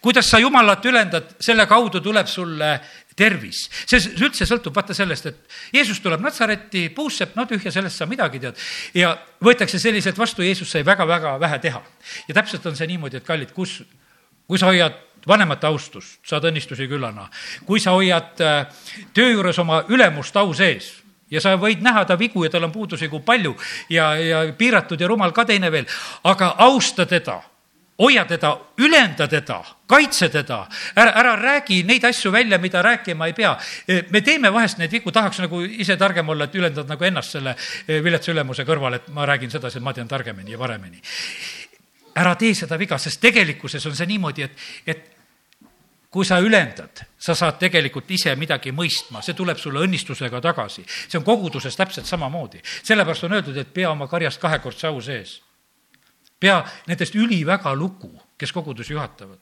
kuidas sa jumalat ülendad, selle kaudu tuleb sulle tervis. see üldse sõltub vaata sellest, et Jeesus tuleb Natsaretti, puusseb, no tühja, sellest sa midagi tead. ja võetakse selliselt vastu, Jeesus sai väga-väga vähe teha. ja täpselt on see niimoodi, et kallid, kus, kui sa hoiad vanemate austust, saad õnnistusi küllana. kui sa hoiad äh, töö juures oma ülemust au sees ja sa võid näha ta vigu ja tal on puudusi kui palju ja, ja piiratud ja rumal ka teine veel, aga austa teda hoia teda, ülenda teda, kaitse teda, ära, ära räägi neid asju välja, mida rääkima ei pea. me teeme vahest neid vigu, tahaks nagu ise targem olla, et ülendad nagu ennast selle eh, viletsa ülemuse kõrval, et ma räägin sedasi, et ma tean targemini ja paremini. Ära tee seda viga, sest tegelikkuses on see niimoodi, et, et kui sa ülendad, sa saad tegelikult ise midagi mõistma, see tuleb sulle õnnistusega tagasi. see on koguduses täpselt samamoodi. sellepärast on öeldud, et pea oma karjast kahekordse au sees. pea nendest üliväga lugu, kes kogudusi juhatavad.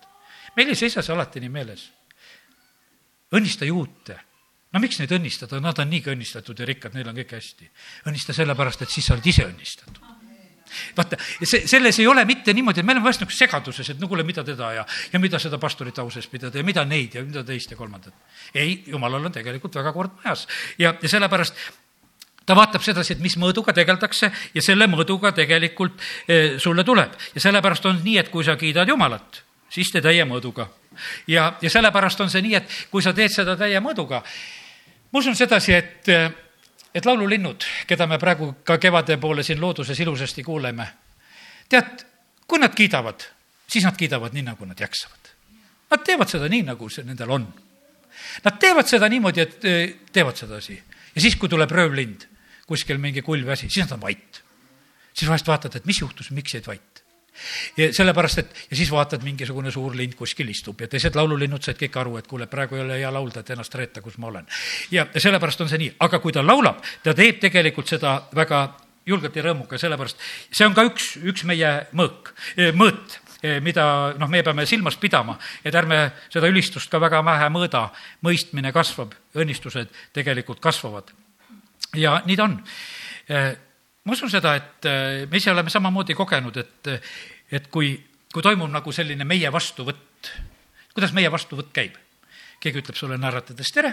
meil ei seisa see alati nii meeles. õnnista juute no miks neid õnnistada, nad on niigi õnnistatud ja rikkad, neil on kõik hästi. õnnista sellepärast, et siis sa oled ise õnnistatud vaata, see, selles ei ole mitte niimoodi, et me oleme vahest nagu segaduses, et no kuule, mida teda ja, ja mida seda pastorit au sees pidada ja mida neid ja mida teist ja kolmandat. ei, jumalal on tegelikult väga kord majas ja, ja sellepärast ta vaatab sedasi, et mis mõõduga tegeldakse ja selle mõõduga tegelikult e, sulle tuleb. ja sellepärast on nii, et kui sa kiidad Jumalat, siis tee täie mõõduga. ja, ja sellepärast on see nii, et kui sa teed seda täie mõõduga, ma usun sedasi, et et laululinnud, keda me praegu ka kevade poole siin looduses ilusasti kuuleme, tead, kui nad kiidavad, siis nad kiidavad nii, nagu nad jaksavad. Nad teevad seda nii, nagu see nendel on. Nad teevad seda niimoodi, et eh, teevad sedasi. ja siis, kui tuleb röövlind, kuskil mingi kulv asi, siis nad on vait. siis vahest vaatad, et mis juhtus, miks jäid vait sellepärast, et ja siis vaatad, mingisugune suur lind kuskil istub ja teised laululinnud said kõik aru, et kuule, praegu ei ole hea laulda, et ennast reeta, kus ma olen. ja sellepärast on see nii, aga kui ta laulab, ta teeb tegelikult seda väga julgelt ja rõõmuga, sellepärast see on ka üks, üks meie mõõk, mõõt mida noh, me peame silmas pidama, et ärme seda ülistust ka väga vähe mõõda, mõistmine kasvab, õnnistused tegelikult kasvavad. ja nii ta on ma usun seda, et äh, me ise oleme samamoodi kogenud, et, et kui, kui toimub nagu selline meie vastuvõtt, kuidas meie vastuvõtt käib? keegi ütleb sulle naeratades tere,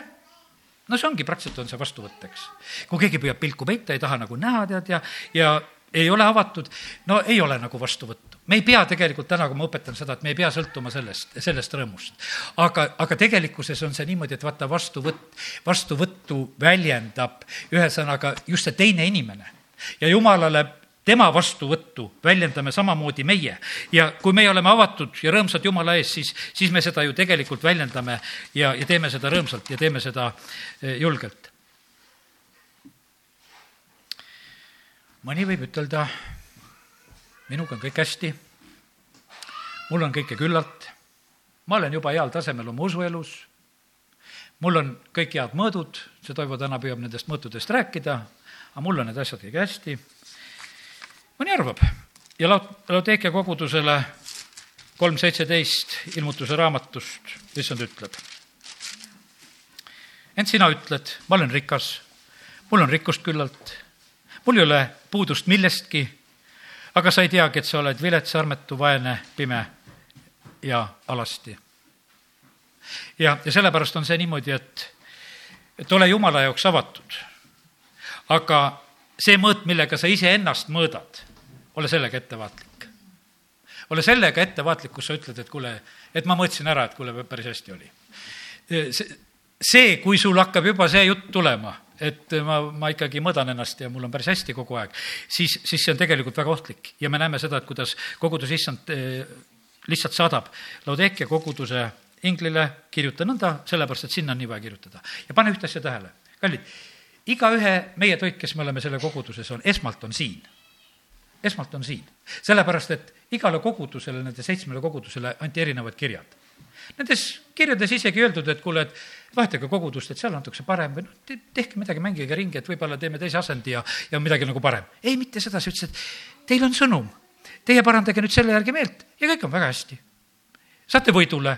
no see ongi, praktiliselt on see vastuvõtt, eks. kui keegi püüab pilku peita, ei taha nagu näha, tead, ja, ja ei ole avatud, no ei ole nagu vastuvõttu. me ei pea tegelikult täna, kui ma õpetan seda, et me ei pea sõltuma sellest, sellest rõõmust. aga, aga tegelikkuses on see niimoodi, et vaata, vastuvõtt, vastuvõttu väljendab ühesõnaga just see teine inimene. Ja jumalale tema vastuvõttu väljendame samamoodi meie. ja kui meie oleme avatud ja rõõmsad Jumala ees, siis, siis me seda ju tegelikult väljendame ja, ja teeme seda rõõmsalt ja teeme seda eh, julgelt. mõni võib ütelda, minuga on kõik hästi, mul on kõike küllalt, ma olen juba heal tasemel oma usuelus, mul on kõik head mõõdud, see Toivo täna püüab nendest mõõtudest rääkida, aga mul on need asjad kõik hästi mõni arvab ja Laud-, Laudeekia kogudusele kolm seitseteist ilmutuse raamatust, issand ütleb. ent sina ütled, ma olen rikas, mul on rikkust küllalt, mul ei ole puudust millestki, aga sa ei teagi, et sa oled vilets, armetu, vaene, pime ja alasti. ja, ja sellepärast on see niimoodi, et, et ole Jumala jaoks avatud. Aga see mõõt, millega sa iseennast mõõdad ole sellega ettevaatlik. ole sellega ettevaatlik, kus sa ütled, et kuule, et ma mõtlesin ära, et kuule, päris hästi oli. see, see, kui sul hakkab juba see jutt tulema, et ma, ma ikkagi mõõdan ennast ja mul on päris hästi kogu aeg, siis, siis see on tegelikult väga ohtlik ja me näeme seda, et kuidas kogudus issand eh, lihtsalt saadab Laudekia koguduse inglile, kirjuta nõnda, sellepärast et sinna on nii vaja kirjutada. ja pane ühte asja tähele, kallid, igaühe meie toit, kes me oleme selle koguduses, on, esmalt on siin esmalt on siin. sellepärast, et igale kogudusele, nende seitsmele kogudusele anti erinevad kirjad. Nendes kirjades isegi öeldud, et kuule, et vahetage kogudust, et seal antakse parem või noh, tehke midagi, mängige ringi, et võib-olla teeme teise asendi ja, ja midagi nagu parem. ei, mitte sedasi, ütles, et teil on sõnum, teie parandage nüüd selle järgi meelt ja kõik on väga hästi. saate võidule,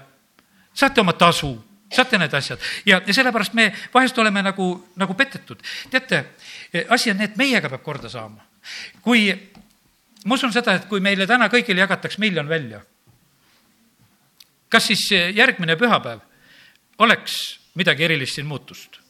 saate oma tasu, saate need asjad ja, ja sellepärast me vahest oleme nagu, nagu petetud. teate, asi on nii, et meiega peab korda saama. kui ma usun seda, et kui meile täna kõigile jagataks miljon välja, kas siis järgmine pühapäev oleks midagi erilist siin muutust?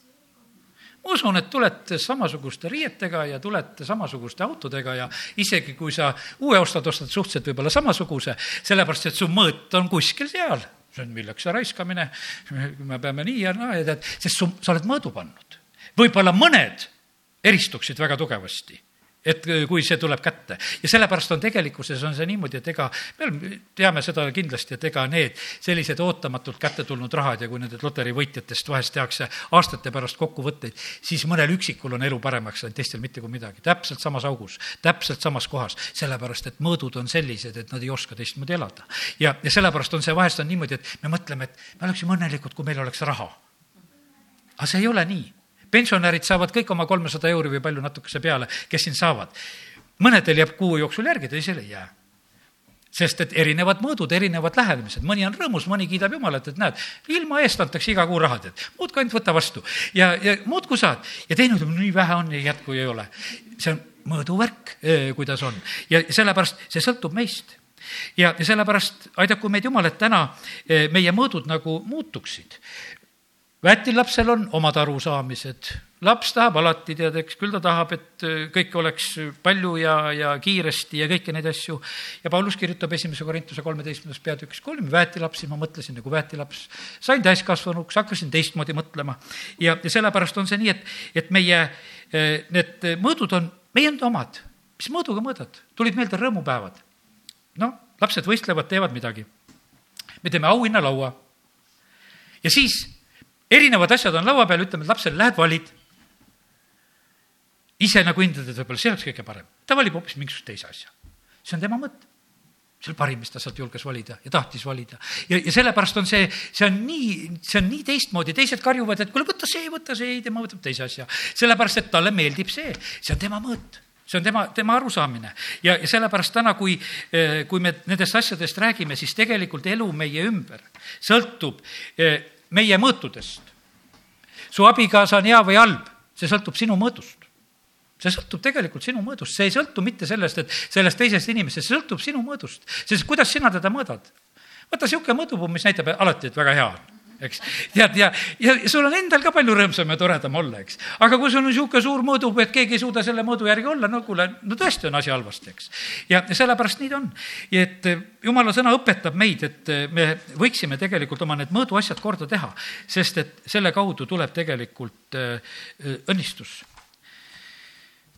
ma usun, et tulete samasuguste riietega ja tulete samasuguste autodega ja isegi kui sa uue ostad, ostad suhteliselt võib-olla samasuguse, sellepärast et su mõõt on kuskil seal. See on milleks see raiskamine, me peame nii ja naa ja tead, sest su, sa oled mõõdu pannud. võib-olla mõned eristuksid väga tugevasti et kui see tuleb kätte. ja sellepärast on tegelikkuses on see niimoodi, et ega me teame seda kindlasti, et ega need sellised ootamatult kätte tulnud rahad ja kui nendest loterivõitjatest vahest tehakse aastate pärast kokkuvõtteid, siis mõnel üksikul on elu paremaks läinud, teistel mitte kui midagi. täpselt samas augus, täpselt samas kohas, sellepärast et mõõdud on sellised, et nad ei oska teistmoodi elada. ja, ja sellepärast on see vahest on niimoodi, et me mõtleme, et me oleksime õnnelikud, kui meil oleks raha. aga see ei ole nii pensionärid saavad kõik oma kolmesada euri või palju natukese peale, kes siin saavad. mõnedel jääb kuu jooksul järgi, teisel ei jää. Sest et erinevad mõõdud, erinevad lähenemised, mõni on rõõmus, mõni kiidab Jumalat, et näed, ilma eest antakse iga kuu raha, tead, muudkui ainult võta vastu. Ja, ja muudkui saad. ja teine ütleb, nii vähe on, ei jätku, ei ole. see on mõõduvärk, kuidas on. Ja sellepärast see sõltub meist. Ja, ja sellepärast aidaku meid Jumal, et täna meie mõõdud nagu muutuksid väetilapsel on omad arusaamised, laps tahab alati, tead, eks, küll ta tahab, et äh, kõik oleks palju ja, ja kiiresti ja kõiki neid asju. ja Paulus kirjutab esimese Korintuse kolmeteistkümnendas peatükis, kui olime väetilapsi, ma mõtlesin nagu väetilaps, sain täiskasvanuks, hakkasin teistmoodi mõtlema. ja, ja sellepärast on see nii, et, et meie äh, need mõõdud on meie enda omad. mis mõõduga mõõdad? tulid meelde rõõmupäevad. noh, lapsed võistlevad, teevad midagi. me teeme auhinnalaua. ja siis erinevad asjad on laua peal, ütleme, et lapsele lähed valid. ise nagu hindad, et võib-olla see oleks kõige parem. ta valib hoopis mingisuguse teise asja. see on tema mõte see oli parim, mis ta sealt julges valida ja tahtis valida. ja, ja sellepärast on see, see on nii, see on nii teistmoodi, teised karjuvad, et kuule, võta see, võta see, ei, tema võtab teise asja. sellepärast, et talle meeldib see, see on tema mõõt see on tema, tema arusaamine. ja, ja sellepärast täna, kui, kui me nendest asjadest räägime, siis tegelikult elu meie ümber sõltub meie mõõtudest. su abikaasa on hea või halb, see sõltub sinu mõõdust. see sõltub tegelikult sinu mõõdust, see ei sõltu mitte sellest, et sellest teisest inimesest, see sõltub sinu mõõdust. sest kuidas sina teda mõõdad? vaata, niisugune mõõdupuu, mis näitab alati, et väga hea on eks. tead, ja, ja sul on endal ka palju rõõmsam ja toredam olla, eks. aga kui sul on niisugune suur mõõdupuu, et keegi ei suuda selle mõõdu järgi olla, no kuule, no tõesti on asi halvasti, eks. ja sellepärast nii ta on. et jumala sõna õpetab meid, et me võiksime tegelikult oma need mõõduasjad korda teha, sest et selle kaudu tuleb tegelikult õnnistus.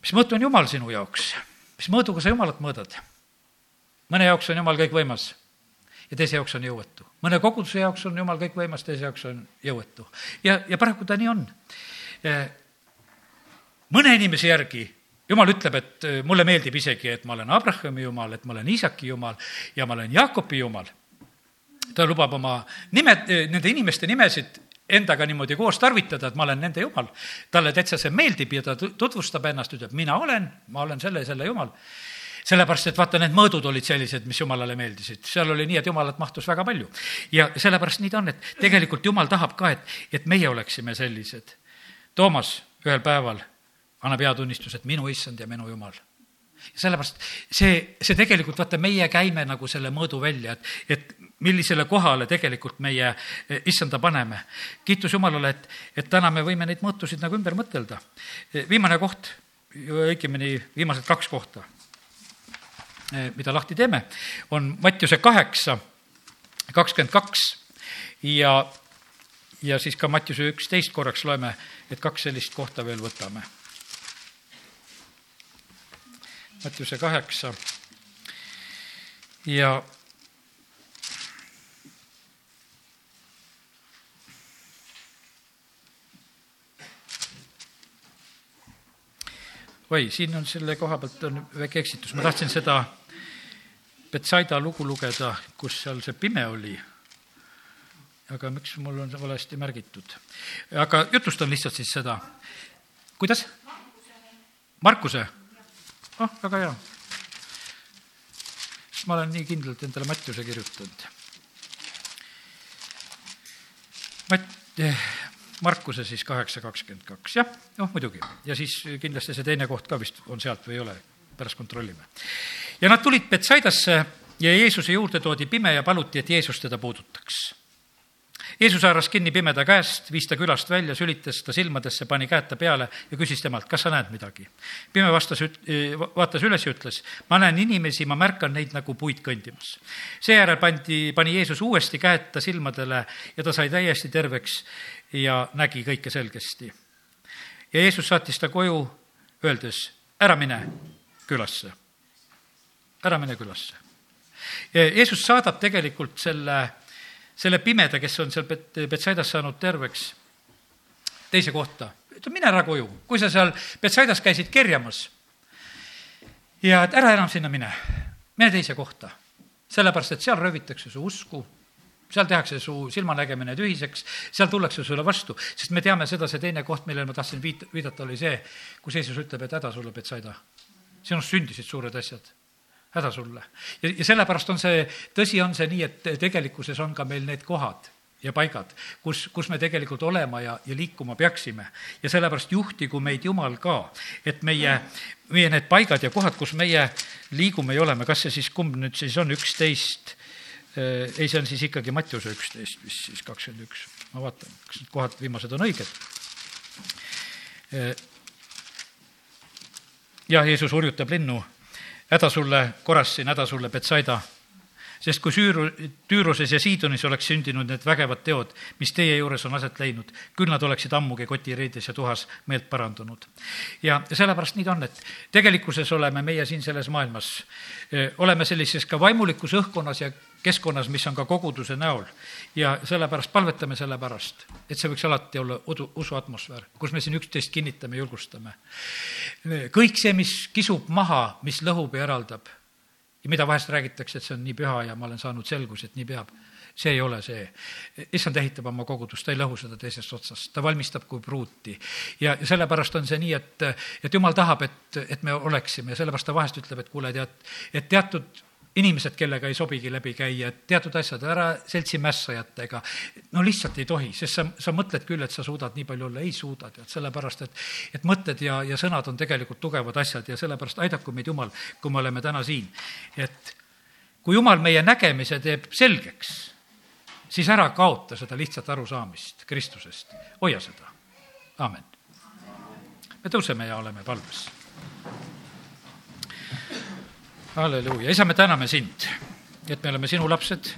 mis mõõtu on Jumal sinu jaoks? mis mõõduga sa Jumalat mõõdad? mõne jaoks on Jumal kõikvõimas ja teise jaoks on jõuetu. Mõne koguduse jaoks on Jumal kõikvõimas, teise jaoks on jõuetu. ja, ja paraku ta nii on. mõne inimese järgi jumal ütleb, et mulle meeldib isegi, et ma olen Abrahami jumal, et ma olen Iisaki jumal ja ma olen Jaakobi jumal. ta lubab oma nimed, nende inimeste nimesid endaga niimoodi koos tarvitada, et ma olen nende jumal. talle täitsa see meeldib ja ta tutvustab ennast, ütleb, mina olen, ma olen selle ja selle jumal. Sellepärast, et vaata, need mõõdud olid sellised, mis jumalale meeldisid, seal oli nii, et jumalat mahtus väga palju. ja sellepärast nii ta on, et tegelikult jumal tahab ka, et, et meie oleksime sellised. Toomas ühel päeval annab hea tunnistuse, et minu issand ja minu jumal sellepärast see, see tegelikult, vaata, meie käime nagu selle mõõdu välja, et, et millisele kohale tegelikult meie issanda paneme. kiitus Jumalale, et, et täna me võime neid mõõtusid nagu ümber mõtelda. Viimane koht, õigemini viimased kaks kohta, mida lahti teeme, on Mattiuse kaheksa, kakskümmend kaks ja, ja siis ka Mattiuse üksteist korraks loeme, et kaks sellist kohta veel võtame. Mattiuse kaheksa ja oi, siin on selle koha pealt on väike eksitus, ma tahtsin seda Betsaida lugu lugeda, kus seal see pime oli. aga miks mul on see valesti märgitud? aga jutustan lihtsalt siis seda. kuidas? Markuse oh, väga hea. ma olen nii kindlalt endale Mattiuse kirjutanud. Matt, eh, Markuse siis kaheksa kakskümmend kaks, jah, noh muidugi. ja siis kindlasti see teine koht ka vist on sealt või ei ole, pärast kontrollime. ja nad tulid Betsaidasse ja Jeesuse juurde toodi pime ja paluti, et Jeesus teda puudutaks Jeesus haaras kinni pimeda käest, viis ta külast välja, sülitas ta silmadesse, pani käed ta peale ja küsis temalt, kas sa näed midagi. pime vastas, vaatas üles ja ütles, ma näen inimesi, ma märkan neid nagu puid kõndimas. seejärel pandi, pani Jeesus uuesti käed ta silmadele ja ta sai täiesti terveks ja nägi kõike selgesti. ja Jeesus saatis ta koju, öeldes, ära mine külasse, ära mine külasse. Jeesus saadab tegelikult selle selle pimeda, kes on seal Betsaidas saanud terveks, teise kohta. ütle, mine ära koju, kui sa seal Betsaidas käisid kerjamas ja et ära enam sinna mine, mine teise kohta. sellepärast, et seal röövitakse su usku, seal tehakse su silmanägemine tühiseks, seal tullakse sulle vastu, sest me teame seda, see teine koht, millele ma tahtsin viit-, viidata, oli see, kus Jeesus ütleb, et häda sulle, Betsaida. sinust sündisid suured asjad häda sulle. ja, ja sellepärast on see, tõsi on see nii, et tegelikkuses on ka meil need kohad ja paigad, kus, kus me tegelikult olema ja, ja liikuma peaksime. ja sellepärast juhtigu meid Jumal ka, et meie, meie need paigad ja kohad, kus meie liigume ja oleme, kas see siis, kumb nüüd siis on, üksteist, äh, ei, see on siis ikkagi Mattiuse üksteist, vist siis kakskümmend üks. ma vaatan, kas need kohad viimased on õiged. Äh, jah, Jeesus hurjutab linnu häda sulle, Korassin, häda sulle, Betsaida. Sest kui Süüru, Tüüruses ja Siidonis oleks sündinud need vägevad teod, mis teie juures on aset leidnud, küll nad oleksid ammugi kotireides ja tuhas meelt parandunud. ja sellepärast nii ta on, et tegelikkuses oleme meie siin selles maailmas, oleme sellises ka vaimulikus õhkkonnas ja keskkonnas, mis on ka koguduse näol. ja sellepärast palvetame selle pärast, et see võiks alati olla udu, usuatmosfäär, kus me siin üksteist kinnitame, julgustame. kõik see, mis kisub maha, mis lõhub ja eraldab ja mida vahest räägitakse, et see on nii püha ja ma olen saanud selguse, et nii peab see ei ole see. issand ehitab oma kogudust, ta ei lõhu seda teisest otsast, ta valmistab kui pruuti. ja, ja sellepärast on see nii, et, et jumal tahab, et, et me oleksime ja sellepärast ta vahest ütleb, et kuule, tead, et teatud inimesed, kellega ei sobigi läbi käia, et teatud asjad ära seltsi mässajatega, no lihtsalt ei tohi, sest sa, sa mõtled küll, et sa suudad nii palju olla, ei suuda, tead, sellepärast et, et mõtted ja, ja sõnad on tegelikult tugevad asjad ja sellepärast aidaku meid Jumal, kui me oleme täna siin. et kui Jumal meie nägemise teeb selgeks, siis ära kaota seda lihtsat arusaamist Kristusest, hoia seda, aamen. me tõuseme ja oleme palves. Halleluuja, isa, me täname sind, et me oleme sinu lapsed.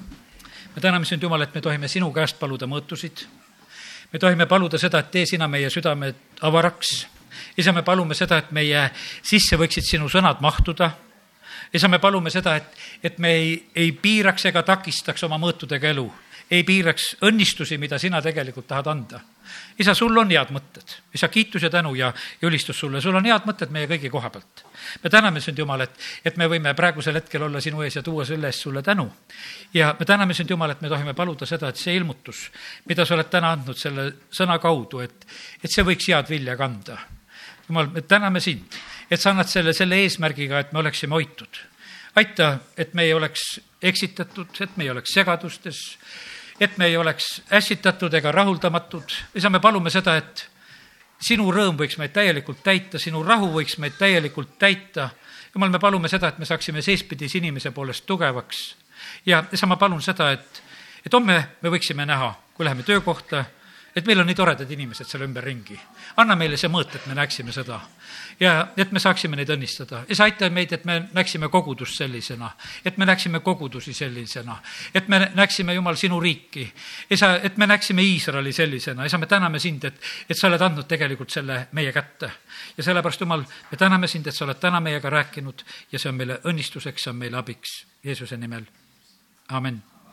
me täname sind, Jumal, et me tohime sinu käest paluda mõõtusid. me tohime paluda seda, et tee sina meie südamed avaraks. isa, me palume seda, et meie sisse võiksid sinu sõnad mahtuda isa, me palume seda, et, et me ei, ei piiraks ega takistaks oma mõõtudega elu, ei piiraks õnnistusi, mida sina tegelikult tahad anda. isa, sul on head mõtted, isa, kiitus ja tänu ja, ja ülistus sulle, sul on head mõtted meie kõigi koha pealt. me täname sind, Jumal, et, et me võime praegusel hetkel olla sinu ees ja tuua selle eest sulle tänu. ja me täname sind, Jumal, et me tohime paluda seda, et see ilmutus, mida sa oled täna andnud selle sõna kaudu, et, et see võiks head vilja kanda. Jumal, me täname sind et sa annad selle selle eesmärgiga, et me oleksime hoitud. aita, et me ei oleks eksitatud, et me ei oleks segadustes, et me ei oleks ässitatud ega rahuldamatud. isa, me palume seda, et sinu rõõm võiks meid täielikult täita, sinu rahu võiks meid täielikult täita. jumal, me palume seda, et me saaksime seespidis inimese poolest tugevaks. ja isa, ma palun seda, et, et homme me võiksime näha, kui läheme töökohta, et meil on nii toredad inimesed seal ümberringi. anna meile see mõõt, et me näeksime seda ja et me saaksime neid õnnistada. ja sa aita meid, et me näeksime kogudust sellisena, et me näeksime kogudusi sellisena, et me näeksime, Jumal, sinu riiki. isa, et me näeksime Iisraeli sellisena, isa, me täname sind, et, et sa oled andnud tegelikult selle meie kätte. ja sellepärast, Jumal, me täname sind, et sa oled täna meiega rääkinud ja see on meile õnnistuseks, see on meile abiks Jeesuse nimel. amin